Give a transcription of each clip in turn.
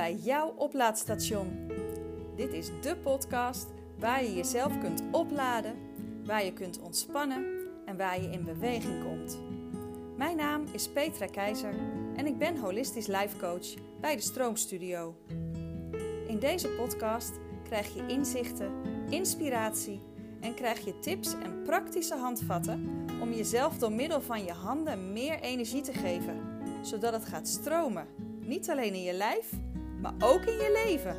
bij jouw oplaadstation. Dit is de podcast waar je jezelf kunt opladen, waar je kunt ontspannen en waar je in beweging komt. Mijn naam is Petra Keizer en ik ben holistisch life coach bij de Stroomstudio. In deze podcast krijg je inzichten, inspiratie en krijg je tips en praktische handvatten om jezelf door middel van je handen meer energie te geven, zodat het gaat stromen. Niet alleen in je lijf, maar ook in je leven.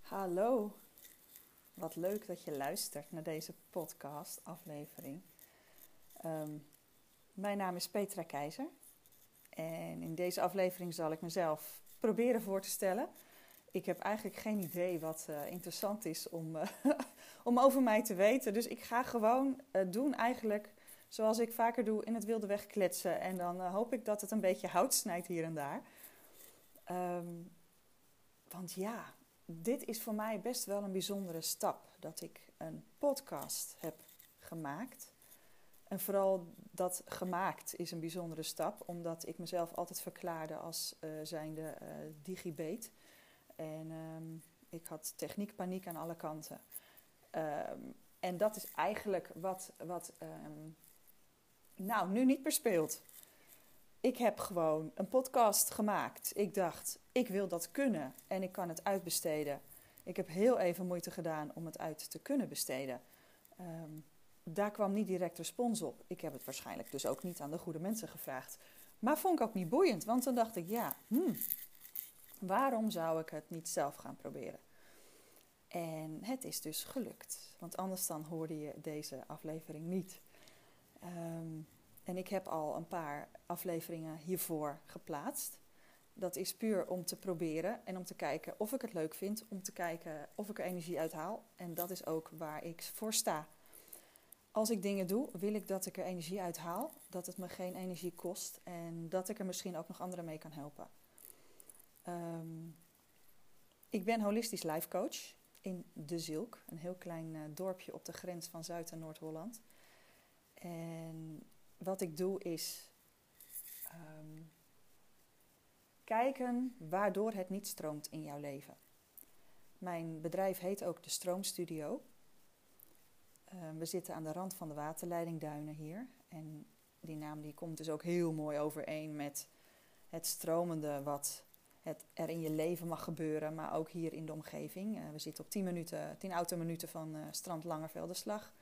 Hallo, wat leuk dat je luistert naar deze podcast-aflevering. Ehm, mijn naam is Petra Keizer en in deze aflevering zal ik mezelf proberen voor te stellen. Ik heb eigenlijk geen idee wat uh, interessant is om, uh, om over mij te weten. Dus ik ga gewoon uh, doen eigenlijk zoals ik vaker doe in het wilde weg kletsen. En dan hoop ik dat het een beetje hout snijdt hier en daar. Um, want ja, dit is voor mij best wel een bijzondere stap. Dat ik een podcast heb gemaakt. En vooral dat gemaakt is een bijzondere stap, omdat ik mezelf altijd verklaarde als uh, zijnde uh, digibeet. En um, ik had techniekpaniek aan alle kanten. Um, en dat is eigenlijk wat, wat nou, nu niet meer speelt. Ik heb gewoon een podcast gemaakt. Ik dacht, ik wil dat kunnen en ik kan het uitbesteden. Ik heb heel even moeite gedaan om het uit te kunnen besteden. Um, daar kwam niet direct respons op. Ik heb het waarschijnlijk dus ook niet aan de goede mensen gevraagd. Maar vond ik ook niet boeiend, want dan dacht ik, ja, hmm, waarom zou ik het niet zelf gaan proberen? En het is dus gelukt, want anders dan hoorde je deze aflevering niet. Um, en ik heb al een paar afleveringen hiervoor geplaatst. Dat is puur om te proberen en om te kijken of ik het leuk vind, om te kijken of ik er energie uit haal. En dat is ook waar ik voor sta. Als ik dingen doe, wil ik dat ik er energie uit haal, dat het me geen energie kost en dat ik er misschien ook nog anderen mee kan helpen. Um, ik ben holistisch life coach in De Zilk, een heel klein uh, dorpje op de grens van Zuid- en Noord-Holland. En wat ik doe is um, kijken waardoor het niet stroomt in jouw leven. Mijn bedrijf heet ook de Stroomstudio. Uh, we zitten aan de rand van de waterleidingduinen hier. En die naam die komt dus ook heel mooi overeen met het stromende wat het er in je leven mag gebeuren, maar ook hier in de omgeving. Uh, we zitten op 10, minuten, 10 autominuten van uh, strand Langervelderslag.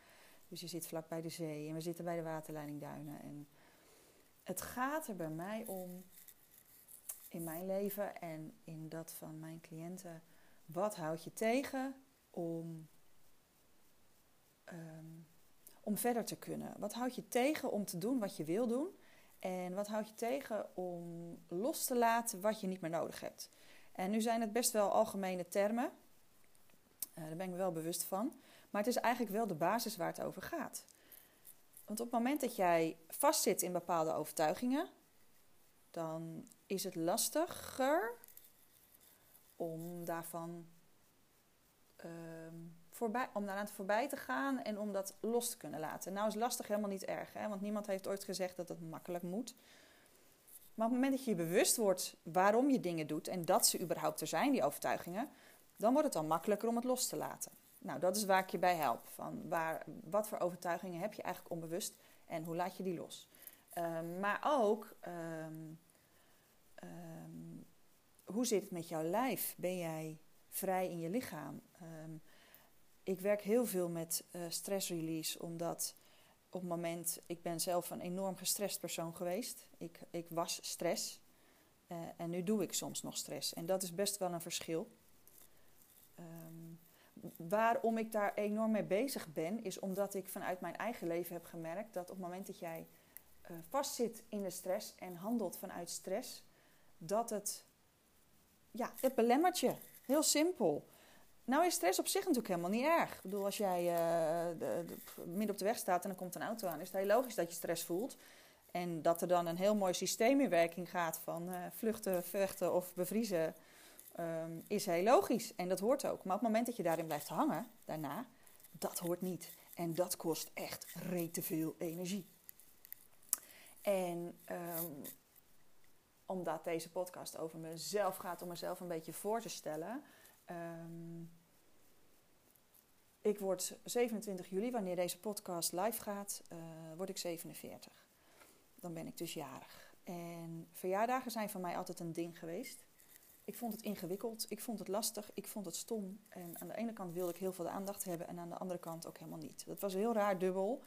Dus je zit vlak bij de zee en we zitten bij de waterleidingduinen. En het gaat er bij mij om, in mijn leven en in dat van mijn cliënten, wat houd je tegen om, um, om verder te kunnen? Wat houd je tegen om te doen wat je wil doen? En wat houd je tegen om los te laten wat je niet meer nodig hebt? En nu zijn het best wel algemene termen. Uh, daar ben ik me wel bewust van. Maar het is eigenlijk wel de basis waar het over gaat. Want op het moment dat jij vastzit in bepaalde overtuigingen, dan is het lastiger om daarvan um, voorbij, om voorbij te gaan en om dat los te kunnen laten. Nou is lastig helemaal niet erg, hè? want niemand heeft ooit gezegd dat het makkelijk moet. Maar op het moment dat je je bewust wordt waarom je dingen doet en dat ze überhaupt er zijn, die overtuigingen, dan wordt het dan makkelijker om het los te laten. Nou, dat is waar ik je bij help. Van waar, wat voor overtuigingen heb je eigenlijk onbewust en hoe laat je die los? Um, maar ook, um, um, hoe zit het met jouw lijf? Ben jij vrij in je lichaam? ik werk heel veel met uh, stressrelease, omdat op moment, ik ben zelf een enorm gestrest persoon geweest. Ik, ik was stress uh, en nu doe ik soms nog stress. En dat is best wel een verschil. Waarom ik daar enorm mee bezig ben, is omdat ik vanuit mijn eigen leven heb gemerkt dat op het moment dat jij uh, vastzit in de stress en handelt vanuit stress, dat het, ja, het belemmert je. Heel simpel. Nou is stress op zich natuurlijk helemaal niet erg. Ik bedoel, als jij uh, de, de, midden op de weg staat en er komt een auto aan, is het heel logisch dat je stress voelt. En dat er dan een heel mooi systeem in werking gaat van uh, vluchten, vechten of bevriezen um, is heel logisch. En dat hoort ook. Maar op het moment dat je daarin blijft hangen, daarna, dat hoort niet. En dat kost echt rete veel energie. En ehm, omdat deze podcast over mezelf gaat, om mezelf een beetje voor te stellen. Ehm, ik word 27 juli, wanneer deze podcast live gaat, uh, word ik 47. Dan ben ik dus jarig. En verjaardagen zijn voor mij altijd een ding geweest. Ik vond het ingewikkeld, ik vond het lastig, ik vond het stom. En aan de ene kant wilde ik heel veel aandacht hebben en aan de andere kant ook helemaal niet. Dat was heel raar dubbel.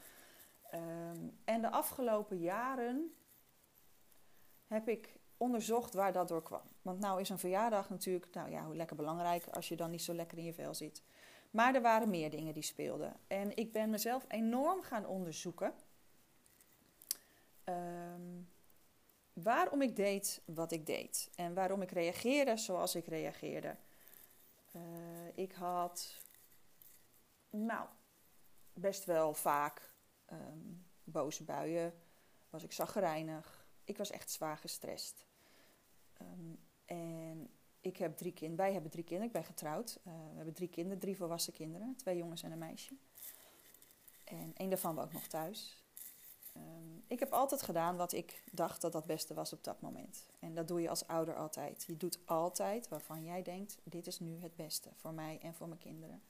Ehm, en de afgelopen jaren heb ik onderzocht waar dat door kwam. Want nou is een verjaardag natuurlijk, nou ja, lekker belangrijk als je dan niet zo lekker in je vel zit. Maar er waren meer dingen die speelden. En ik ben mezelf enorm gaan onderzoeken. Ehm, waarom ik deed wat ik deed. En waarom ik reageerde zoals ik reageerde. Uh, ik had, nou, best wel vaak um, boze buien. Was ik zaggerijnig. Ik was echt zwaar gestrest. Um, en ik heb drie kinderen. Wij hebben drie kinderen. Ik ben getrouwd. Uh, we hebben drie kinderen, drie volwassen kinderen. Twee jongens en een meisje. En één daarvan woont nog thuis. Um, ik heb altijd gedaan wat ik dacht dat dat beste was op dat moment. En dat doe je als ouder altijd. Je doet altijd waarvan jij denkt: dit is nu het beste voor mij en voor mijn kinderen.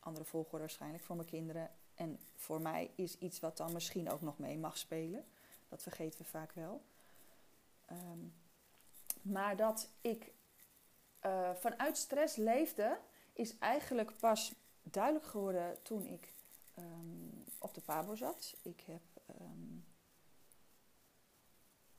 Andere volgorde waarschijnlijk voor mijn kinderen. En voor mij is iets wat dan misschien ook nog mee mag spelen. Dat vergeten we vaak wel. Um, maar dat ik uh, vanuit stress leefde, is eigenlijk pas duidelijk geworden toen ik um, op de PABO zat. Ik heb um, ehm,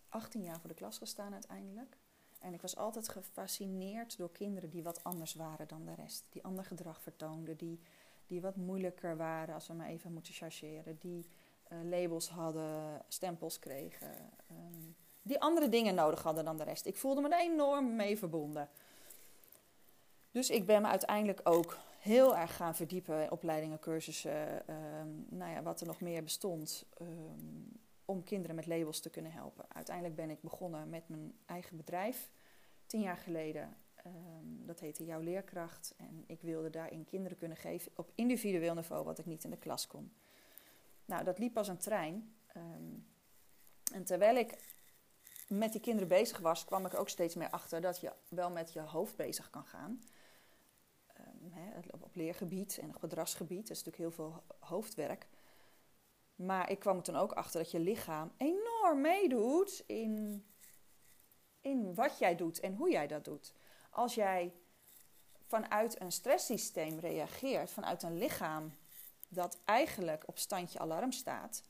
18 jaar voor de klas gestaan uiteindelijk. En ik was altijd gefascineerd door kinderen die wat anders waren dan de rest. Die ander gedrag vertoonden, die, die wat moeilijker waren als we maar even moeten chargeren. Die uh, labels hadden, stempels kregen. Um, die andere dingen nodig hadden dan de rest. Ik voelde me er enorm mee verbonden. Dus ik ben me uiteindelijk ook heel erg gaan verdiepen in opleidingen, cursussen, um, nou ja, wat er nog meer bestond. Um, om kinderen met labels te kunnen helpen. Uiteindelijk ben ik begonnen met mijn eigen bedrijf, tien jaar geleden. Um, dat heette Jouw Leerkracht. En ik wilde daarin kinderen kunnen geven op individueel niveau, wat ik niet in de klas kon. Nou, dat liep als een trein. en terwijl ik met die kinderen bezig was, kwam ik ook steeds meer achter dat je wel met je hoofd bezig kan gaan. Op leergebied en op gedragsgebied. Dat is natuurlijk heel veel hoofdwerk. Maar ik kwam er toen ook achter dat je lichaam enorm meedoet in, in wat jij doet en hoe jij dat doet. Als jij vanuit een stresssysteem reageert, vanuit een lichaam dat eigenlijk op standje alarm staat,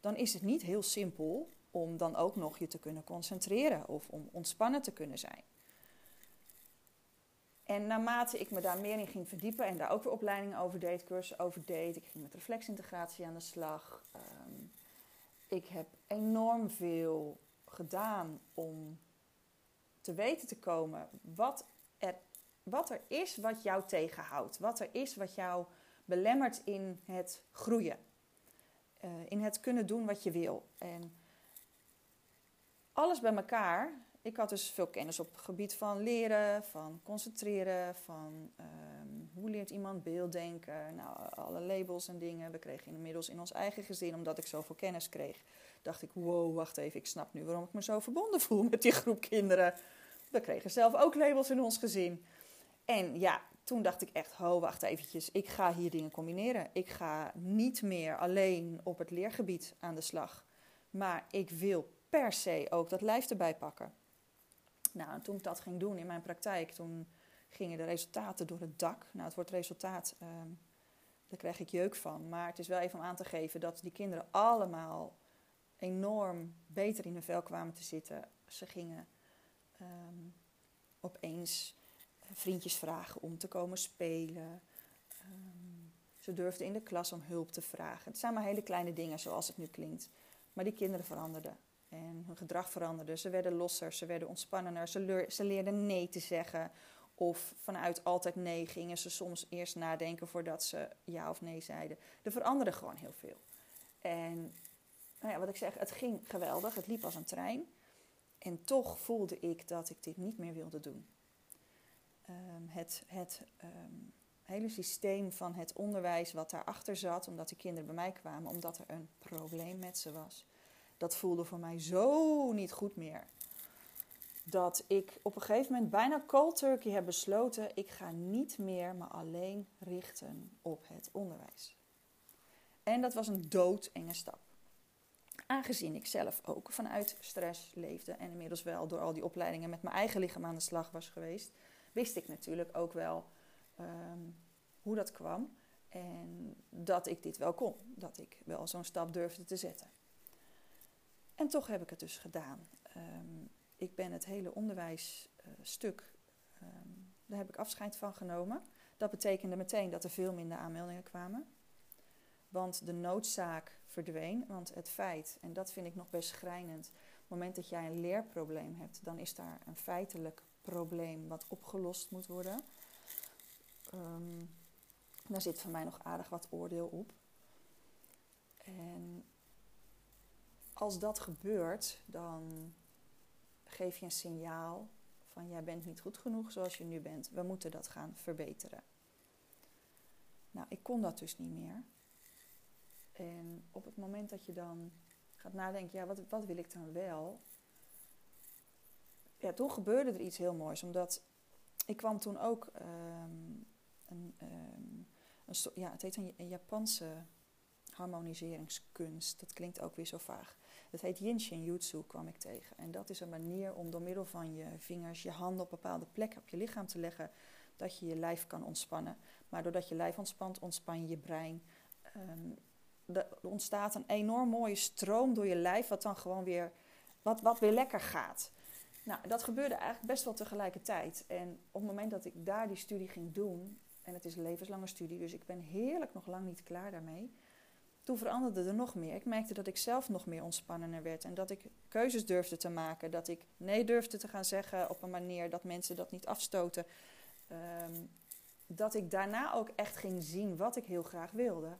dan is het niet heel simpel om dan ook nog je te kunnen concentreren of om ontspannen te kunnen zijn. En naarmate ik me daar meer in ging verdiepen en daar ook weer opleidingen over deed, cursussen over deed, ik ging met reflexintegratie aan de slag. Um, ik heb enorm veel gedaan om te weten te komen wat er, wat er is wat jou tegenhoudt. Wat er is wat jou belemmert in het groeien. Uh, in het kunnen doen wat je wil. En alles bij elkaar. Ik had dus veel kennis op het gebied van leren, van concentreren, van um, hoe leert iemand beelddenken. Nou, alle labels en dingen. We kregen inmiddels in ons eigen gezin, omdat ik zoveel kennis kreeg, dacht ik: wow, wacht even, ik snap nu waarom ik me zo verbonden voel met die groep kinderen. We kregen zelf ook labels in ons gezin. En ja, toen dacht ik echt: ho, wacht eventjes, ik ga hier dingen combineren. Ik ga niet meer alleen op het leergebied aan de slag, maar ik wil per se ook dat lijf erbij pakken. Nou, en toen ik dat ging doen in mijn praktijk, toen gingen de resultaten door het dak. Nou, het woord resultaat, uh, daar krijg ik jeuk van. Maar het is wel even om aan te geven dat die kinderen allemaal enorm beter in hun vel kwamen te zitten. Ze gingen um, opeens vriendjes vragen om te komen spelen. Um, ze durfden in de klas om hulp te vragen. Het zijn maar hele kleine dingen zoals het nu klinkt. Maar die kinderen veranderden. En hun gedrag veranderde. Ze werden losser, ze werden ontspannender. Ze, ze leerden nee te zeggen. Of vanuit altijd nee gingen ze soms eerst nadenken voordat ze ja of nee zeiden. Er veranderde gewoon heel veel. En nou ja, wat ik zeg, het ging geweldig. Het liep als een trein. En toch voelde ik dat ik dit niet meer wilde doen. Um, het het um, hele systeem van het onderwijs wat daarachter zat, omdat de kinderen bij mij kwamen, omdat er een probleem met ze was dat voelde voor mij zo niet goed meer. Dat ik op een gegeven moment bijna cold turkey heb besloten: ik ga niet meer me alleen richten op het onderwijs. En dat was een doodenge stap. Aangezien ik zelf ook vanuit stress leefde en inmiddels wel door al die opleidingen met mijn eigen lichaam aan de slag was geweest, wist ik natuurlijk ook wel ehm, hoe dat kwam en dat ik dit wel kon, dat ik wel zo'n stap durfde te zetten. En toch heb ik het dus gedaan. Ehm, ik ben het hele onderwijsstuk, um, daar heb ik afscheid van genomen. Dat betekende meteen dat er veel minder aanmeldingen kwamen. Want de noodzaak verdween. Want het feit, en dat vind ik nog best schrijnend, op het moment dat jij een leerprobleem hebt, dan is daar een feitelijk probleem wat opgelost moet worden. Um, daar zit voor mij nog aardig wat oordeel op. En als dat gebeurt, dan geef je een signaal van jij bent niet goed genoeg zoals je nu bent. We moeten dat gaan verbeteren. Nou, ik kon dat dus niet meer. En op het moment dat je dan gaat nadenken, ja, wat, wat wil ik dan wel? Ja, toen gebeurde er iets heel moois, omdat ik kwam toen ook um, een, um, een, ja, het heet een Japanse harmoniseringskunst. Dat klinkt ook weer zo vaag. Het heet Yin Jutsu, kwam ik tegen. En dat is een manier om door middel van je vingers, je handen op bepaalde plekken op je lichaam te leggen, dat je je lijf kan ontspannen. Maar doordat je lijf ontspant, ontspan je je brein. Um, er ontstaat een enorm mooie stroom door je lijf, wat dan gewoon weer, wat, wat weer lekker gaat. Nou, dat gebeurde eigenlijk best wel tegelijkertijd. En op het moment dat ik daar die studie ging doen, en het is een levenslange studie, dus ik ben heerlijk nog lang niet klaar daarmee. Toen veranderde er nog meer. Ik merkte dat ik zelf nog meer ontspannender werd en dat ik keuzes durfde te maken. Dat ik nee durfde te gaan zeggen op een manier dat mensen dat niet afstoten. Um, dat ik daarna ook echt ging zien wat ik heel graag wilde.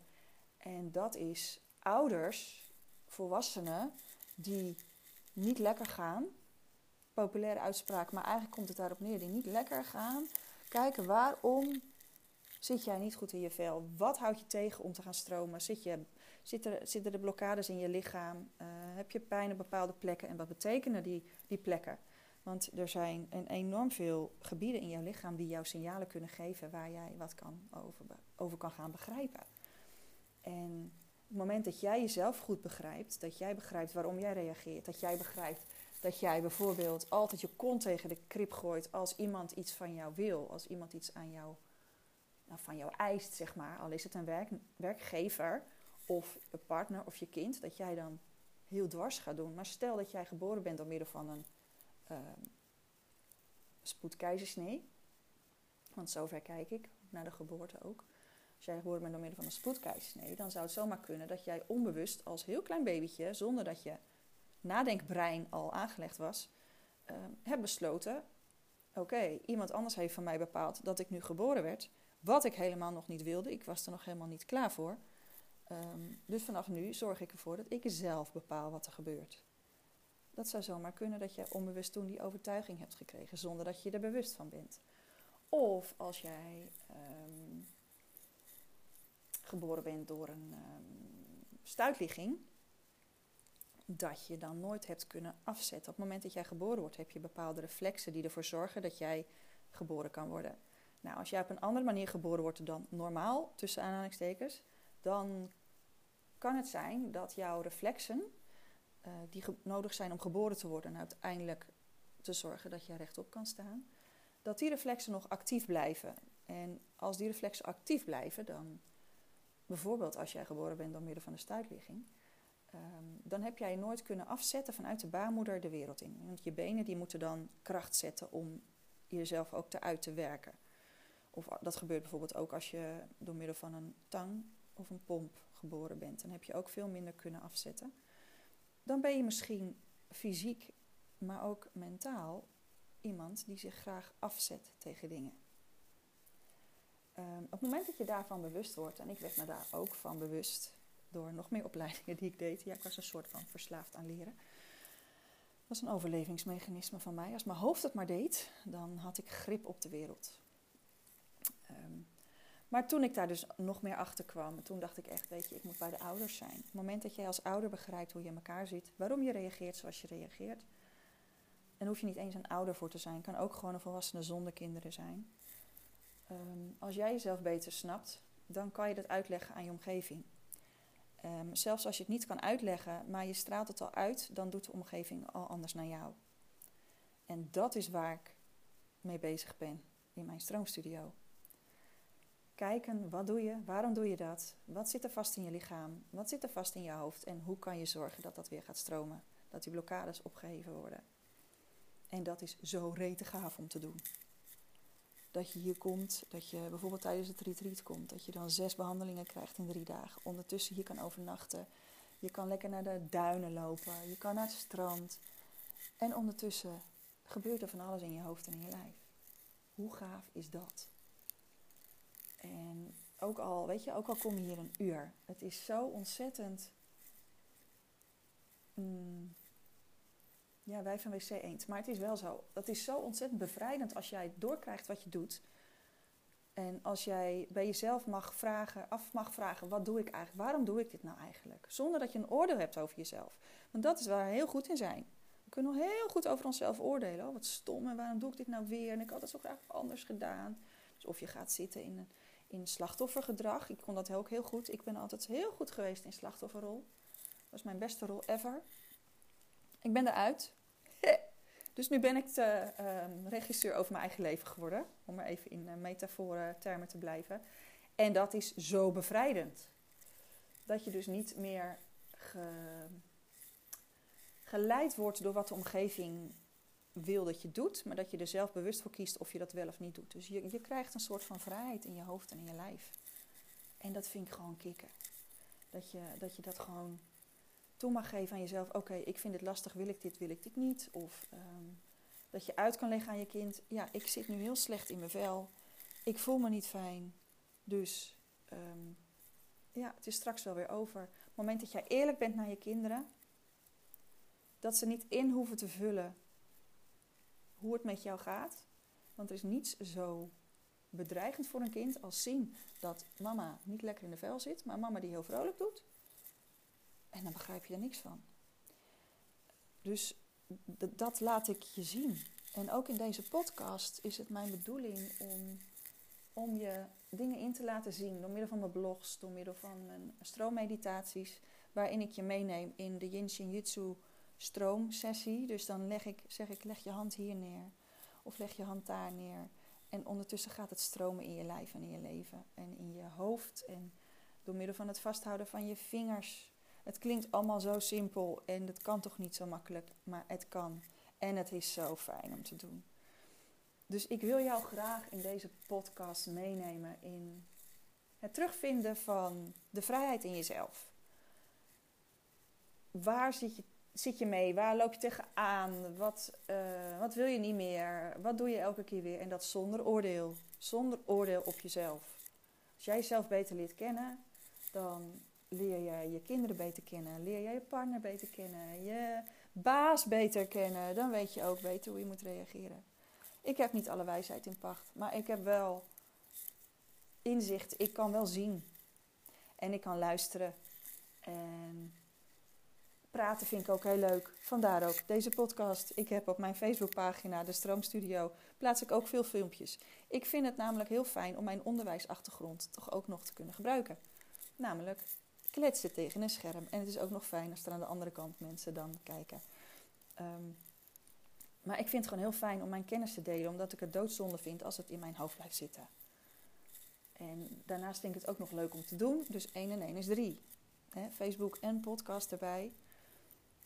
En dat is ouders, volwassenen, die niet lekker gaan. Populaire uitspraak, maar eigenlijk komt het daarop neer. Die niet lekker gaan. Kijken waarom zit jij niet goed in je vel? Wat houdt je tegen om te gaan stromen? Zit je, zitten, zitten er blokkades in je lichaam? Uh, heb je pijn op bepaalde plekken? En wat betekenen die, die plekken? Want er zijn een enorm veel gebieden in jouw lichaam die jou signalen kunnen geven waar jij wat kan over, over kan gaan begrijpen. En op het moment dat jij jezelf goed begrijpt, dat jij begrijpt waarom jij reageert, dat jij begrijpt dat jij bijvoorbeeld altijd je kont tegen de krip gooit als iemand iets van jou wil, als iemand iets aan jou, nou, van jou eist, zeg maar, al is het een werk, werkgever of een partner of je kind, dat jij dan heel dwars gaat doen. Maar stel dat jij geboren bent door middel van een uh, spoedkeizersnee, want zover kijk ik naar de geboorte ook als jij geboren bent door middel van een spoedkeizersnee, dan zou het zomaar kunnen dat jij onbewust als heel klein babytje, zonder dat je nadenkbrein al aangelegd was, uh, hebt besloten: oké, iemand anders heeft van mij bepaald dat ik nu geboren werd, wat ik helemaal nog niet wilde. Ik was er nog helemaal niet klaar voor. Um, dus vanaf nu zorg ik ervoor dat ik zelf bepaal wat er gebeurt. Dat zou zomaar kunnen dat je onbewust toen die overtuiging hebt gekregen, zonder dat je er bewust van bent. Of als jij um, geboren bent door een um, stuitligging, dat je dan nooit hebt kunnen afzetten. Op het moment dat jij geboren wordt, heb je bepaalde reflexen die ervoor zorgen dat jij geboren kan worden. Nou, als jij op een andere manier geboren wordt dan normaal, tussen aanhalingstekens, dan kan het zijn dat jouw reflexen, uh, die nodig zijn om geboren te worden en uiteindelijk te zorgen dat je rechtop kan staan, dat die reflexen nog actief blijven. En als die reflexen actief blijven, dan bijvoorbeeld als jij geboren bent door middel van een stuitligging, um, dan heb jij nooit kunnen afzetten vanuit de baarmoeder de wereld in. Want je benen die moeten dan kracht zetten om jezelf ook te uit te werken. Of dat gebeurt bijvoorbeeld ook als je door middel van een tang of een pomp geboren bent. Dan heb je ook veel minder kunnen afzetten. Dan ben je misschien fysiek, maar ook mentaal iemand die zich graag afzet tegen dingen. Um, op het moment dat je daarvan bewust wordt, en ik werd me daar ook van bewust door nog meer opleidingen die ik deed, ja, ik was een soort van verslaafd aan leren. Dat was een overlevingsmechanisme van mij. Als mijn hoofd het maar deed, dan had ik grip op de wereld. Um, Maar toen ik daar dus nog meer achter kwam, toen dacht ik echt, weet je, ik moet bij de ouders zijn. Op het moment dat jij als ouder begrijpt hoe je in elkaar zit, waarom je reageert zoals je reageert. En hoef je niet eens een ouder voor te zijn, kan ook gewoon een volwassene zonder kinderen zijn. Ehm, als jij jezelf beter snapt, dan kan je dat uitleggen aan je omgeving. Um, zelfs als je het niet kan uitleggen, maar je straalt het al uit, dan doet de omgeving al anders naar jou. En dat is waar ik mee bezig ben in mijn stroomstudio. Kijken, wat doe je? Waarom doe je dat? Wat zit er vast in je lichaam? Wat zit er vast in je hoofd? En hoe kan je zorgen dat dat weer gaat stromen? Dat die blokkades opgeheven worden. En dat is zo rete gaaf om te doen. Dat je hier komt, dat je bijvoorbeeld tijdens het retreat komt, dat je dan zes behandelingen krijgt in drie dagen. Ondertussen hier kan overnachten. Je kan lekker naar de duinen lopen, je kan naar het strand. En ondertussen gebeurt er van alles in je hoofd en in je lijf. Hoe gaaf is dat? En ook al, weet je, ook al kom je hier een uur. Het is zo ontzettend. Mm, ja, wij van WC eens. Maar het is wel zo. Dat is zo ontzettend bevrijdend als jij doorkrijgt wat je doet. En als jij bij jezelf mag vragen, af mag vragen, wat doe ik eigenlijk? Waarom doe ik dit nou eigenlijk? Zonder dat je een oordeel hebt over jezelf. Want dat is waar we heel goed in zijn. We kunnen heel goed over onszelf oordelen. Oh, wat stom en waarom doe ik dit nou weer? En ik had het zo graag anders gedaan. Dus of je gaat zitten in, een, in slachtoffergedrag. Ik kon dat ook heel goed. Ik ben altijd heel goed geweest in slachtofferrol. Dat was mijn beste rol ever. Ik ben eruit. dus nu ben ik de uh, regisseur over mijn eigen leven geworden. Om maar even in uh, metaforen termen te blijven. En dat is zo bevrijdend. Dat je dus niet meer ge, geleid wordt door wat de omgeving wil dat je doet. Maar dat je er zelf bewust voor kiest of je dat wel of niet doet. Dus je, je krijgt een soort van vrijheid in je hoofd en in je lijf. En dat vind ik gewoon kicken. Dat je dat, je dat gewoon toe mag geven aan jezelf: oké, ik vind het lastig, wil ik dit, wil ik dit niet? Of ehm, dat je uit kan leggen aan je kind: ja, ik zit nu heel slecht in mijn vel, ik voel me niet fijn, dus ehm, ja, het is straks wel weer over. Het moment dat jij eerlijk bent naar je kinderen, dat ze niet in hoeven te vullen hoe het met jou gaat, want er is niets zo bedreigend voor een kind als zien dat mama niet lekker in de vel zit, maar mama die heel vrolijk doet. En dan begrijp je er niks van. Dus dat laat ik je zien. En ook in deze podcast is het mijn bedoeling om, om je dingen in te laten zien. Door middel van mijn blogs, door middel van mijn stroommeditaties. Waarin ik je meeneem in de Yin Shin Jitsu stroomsessie. Dus dan leg ik, zeg ik, leg je hand hier neer. Of leg je hand daar neer. En ondertussen gaat het stromen in je lijf en in je leven. En in je hoofd. En door middel van het vasthouden van je vingers het klinkt allemaal zo simpel en het kan toch niet zo makkelijk, maar het kan. En het is zo fijn om te doen. Dus ik wil jou graag in deze podcast meenemen in het terugvinden van de vrijheid in jezelf. Waar zit je, zit je mee? Waar loop je tegenaan? Wat, uh, wat wil je niet meer? Wat doe je elke keer weer? En dat zonder oordeel. Zonder oordeel op jezelf. Als jij jezelf beter leert kennen, dan leer jij je kinderen beter kennen, leer jij je partner beter kennen, je baas beter kennen, dan weet je ook beter hoe je moet reageren. Ik heb niet alle wijsheid in pacht, maar ik heb wel inzicht. Ik kan wel zien en ik kan luisteren. En praten vind ik ook heel leuk. Vandaar ook deze podcast. Ik heb op mijn Facebookpagina, de Stroomstudio, plaats ik ook veel filmpjes. Ik vind het namelijk heel fijn om mijn onderwijsachtergrond toch ook nog te kunnen gebruiken. Namelijk kletsen tegen een scherm. En het is ook nog fijn als er aan de andere kant mensen dan kijken. Ehm, maar ik vind het gewoon heel fijn om mijn kennis te delen, omdat ik het doodzonde vind als het in mijn hoofd blijft zitten. En daarnaast vind ik het ook nog leuk om te doen. Dus 1 en 1 is 3. Facebook en podcast erbij.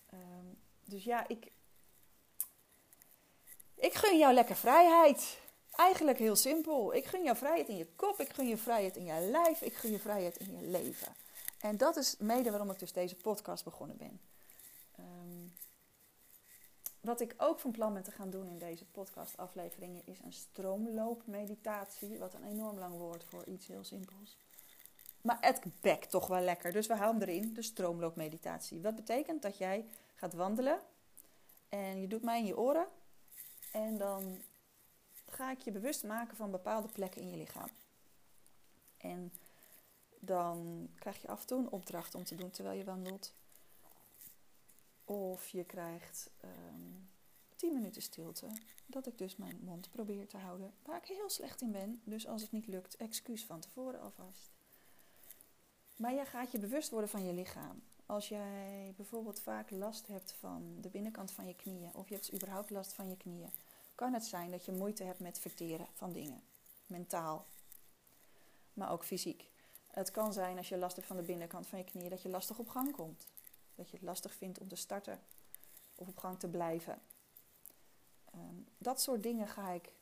Ehm, dus ja, ik, ik gun jou lekker vrijheid. Eigenlijk heel simpel. Ik gun jou vrijheid in je kop, ik gun je vrijheid in je lijf, ik gun je vrijheid in je leven. En dat is mede waarom ik dus deze podcast begonnen ben. Um, wat ik ook van plan ben te gaan doen in deze podcastafleveringen is een stroomloopmeditatie. Wat een enorm lang woord voor iets heel simpels. Maar het bekt toch wel lekker. Dus we houden erin de stroomloopmeditatie. Wat betekent dat jij gaat wandelen en je doet mij in je oren. En dan ga ik je bewust maken van bepaalde plekken in je lichaam. En dan krijg je af en toe een opdracht om te doen terwijl je wandelt. Of je krijgt um, 10 minuten stilte. Dat ik dus mijn mond probeer te houden. Waar ik heel slecht in ben. Dus als het niet lukt, excuus van tevoren alvast. Maar jij gaat je bewust worden van je lichaam. Als jij bijvoorbeeld vaak last hebt van de binnenkant van je knieën. Of je hebt überhaupt last van je knieën. Kan het zijn dat je moeite hebt met verteren van dingen. Mentaal. Maar ook fysiek. Het kan zijn als je last hebt van de binnenkant van je knieën. Dat je lastig op gang komt. Dat je het lastig vindt om te starten. Of op gang te blijven. Ehm, dat soort dingen ga ik.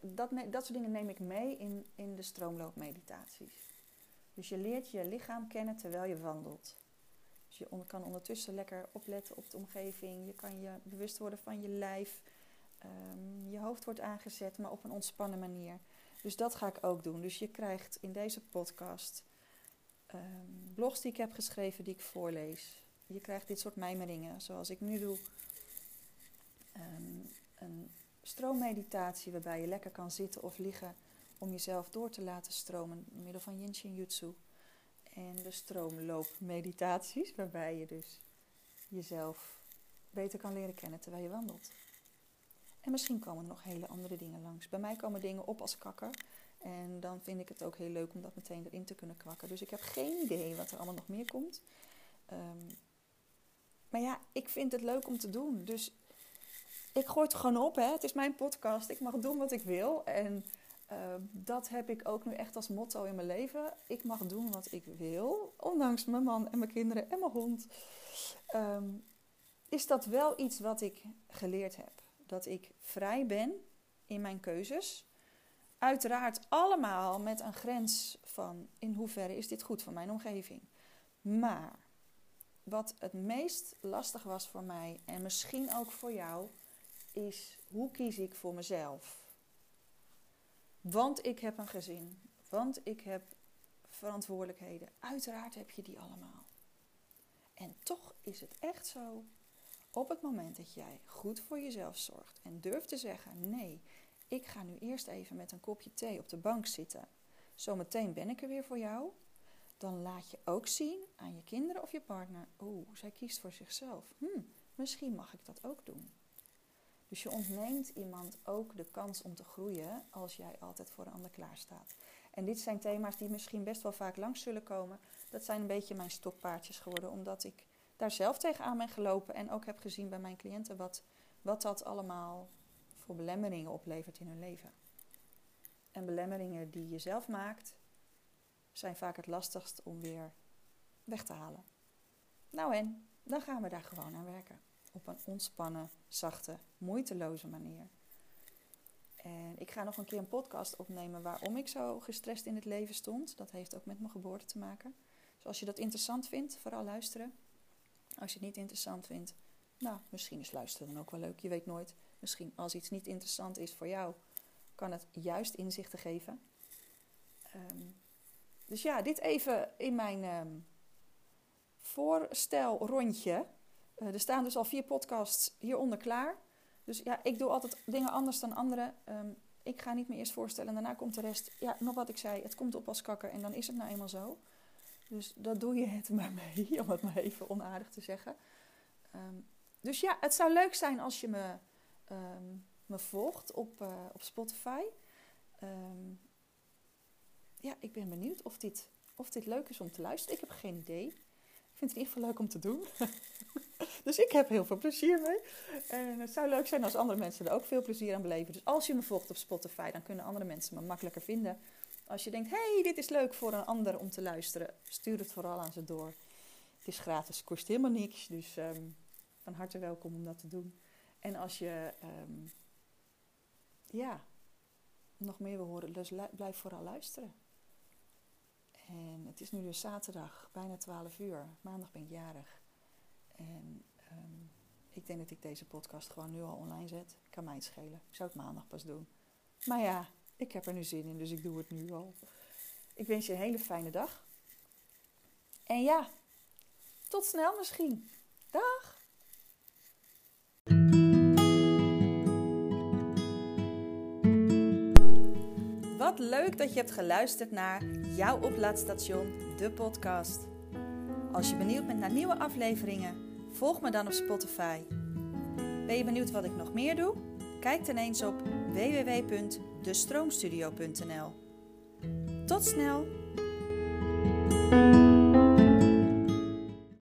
dat, dat soort dingen neem ik mee in, in de stroomloopmeditaties. Dus je leert je lichaam kennen terwijl je wandelt. Dus je kan ondertussen lekker opletten op de omgeving. Je kan je bewust worden van je lijf. Um, je hoofd wordt aangezet, maar op een ontspannen manier. Dus dat ga ik ook doen. Dus je krijgt in deze podcast um, blogs die ik heb geschreven, die ik voorlees. Je krijgt dit soort mijmeringen, zoals ik nu doe. Um, een stroommeditatie waarbij je lekker kan zitten of liggen om jezelf door te laten stromen door middel van Yin Jutsu. En de stroomloopmeditaties waarbij je dus jezelf beter kan leren kennen terwijl je wandelt. En misschien komen er nog hele andere dingen langs. Bij mij komen dingen op als kakker. En dan vind ik het ook heel leuk om dat meteen erin te kunnen kwakken. Dus ik heb geen idee wat er allemaal nog meer komt. Um, maar ja, ik vind het leuk om te doen. Dus ik gooi het gewoon op. Hè. Het is mijn podcast. Ik mag doen wat ik wil. En uh, dat heb ik ook nu echt als motto in mijn leven. Ik mag doen wat ik wil. Ondanks mijn man en mijn kinderen en mijn hond. Um, is dat wel iets wat ik geleerd heb. Dat ik vrij ben in mijn keuzes. Uiteraard allemaal met een grens van in hoeverre is dit goed voor mijn omgeving. Maar wat het meest lastig was voor mij en misschien ook voor jou, is hoe kies ik voor mezelf? Want ik heb een gezin, want ik heb verantwoordelijkheden. Uiteraard heb je die allemaal. En toch is het echt zo. Op het moment dat jij goed voor jezelf zorgt en durft te zeggen: nee, ik ga nu eerst even met een kopje thee op de bank zitten. Zometeen ben ik er weer voor jou. Dan laat je ook zien aan je kinderen of je partner: oeh, zij kiest voor zichzelf. Hm, misschien mag ik dat ook doen. Dus je ontneemt iemand ook de kans om te groeien als jij altijd voor een ander klaar staat. En dit zijn thema's die misschien best wel vaak langs zullen komen. Dat zijn een beetje mijn stokpaardjes geworden, omdat ik daar zelf tegenaan ben gelopen en ook heb gezien bij mijn cliënten wat, wat dat allemaal voor belemmeringen oplevert in hun leven. En belemmeringen die je zelf maakt, zijn vaak het lastigst om weer weg te halen. Nou en, dan gaan we daar gewoon aan werken op een ontspannen, zachte, moeiteloze manier. En ik ga nog een keer een podcast opnemen waarom ik zo gestrest in het leven stond. Dat heeft ook met mijn geboorte te maken. Dus als je dat interessant vindt, vooral luisteren. Als je het niet interessant vindt, nou, misschien is luisteren dan ook wel leuk. Je weet nooit. Misschien als iets niet interessant is voor jou, kan het juist inzichten geven. Ehm, dus ja, dit even in mijn um, voorstelrondje. Uh, er staan dus al vier podcasts hieronder klaar. Dus ja, ik doe altijd dingen anders dan anderen. Um, ik ga niet meer eerst voorstellen en daarna komt de rest. Ja, nog wat ik zei, het komt op als kakker en dan is het nou eenmaal zo. Dus dat doe je het maar mee, om het maar even onaardig te zeggen. Um, dus ja, het zou leuk zijn als je me, um, me volgt op, uh, op Spotify. ja, ik ben benieuwd of dit, of dit leuk is om te luisteren. Ik heb geen idee. Ik vind het in ieder geval leuk om te doen. Dus ik heb heel veel plezier mee. En het zou leuk zijn als andere mensen er ook veel plezier aan beleven. Dus als je me volgt op Spotify, dan kunnen andere mensen me makkelijker vinden. Als je denkt, hey, dit is leuk voor een ander om te luisteren, stuur het vooral aan ze door. Het is gratis, kost helemaal niks. Dus um, van harte welkom om dat te doen. En als je um, ja, nog meer wil horen, dus blijf vooral luisteren. En het is nu dus zaterdag, bijna 12 uur. Maandag ben ik jarig. En um, ik denk dat ik deze podcast gewoon nu al online zet. Kan mij het schelen. Ik zou het maandag pas doen. Maar ja, ik heb er nu zin in, dus ik doe het nu al. Ik wens je een hele fijne dag. En ja, tot snel misschien. Dag! Wat leuk dat je hebt geluisterd naar jouw oplaadstation, de podcast. Als je benieuwd bent naar nieuwe afleveringen, volg me dan op Spotify. Ben je benieuwd wat ik nog meer doe? Kijk dan eens op www.destroomstudio.nl. Tot snel!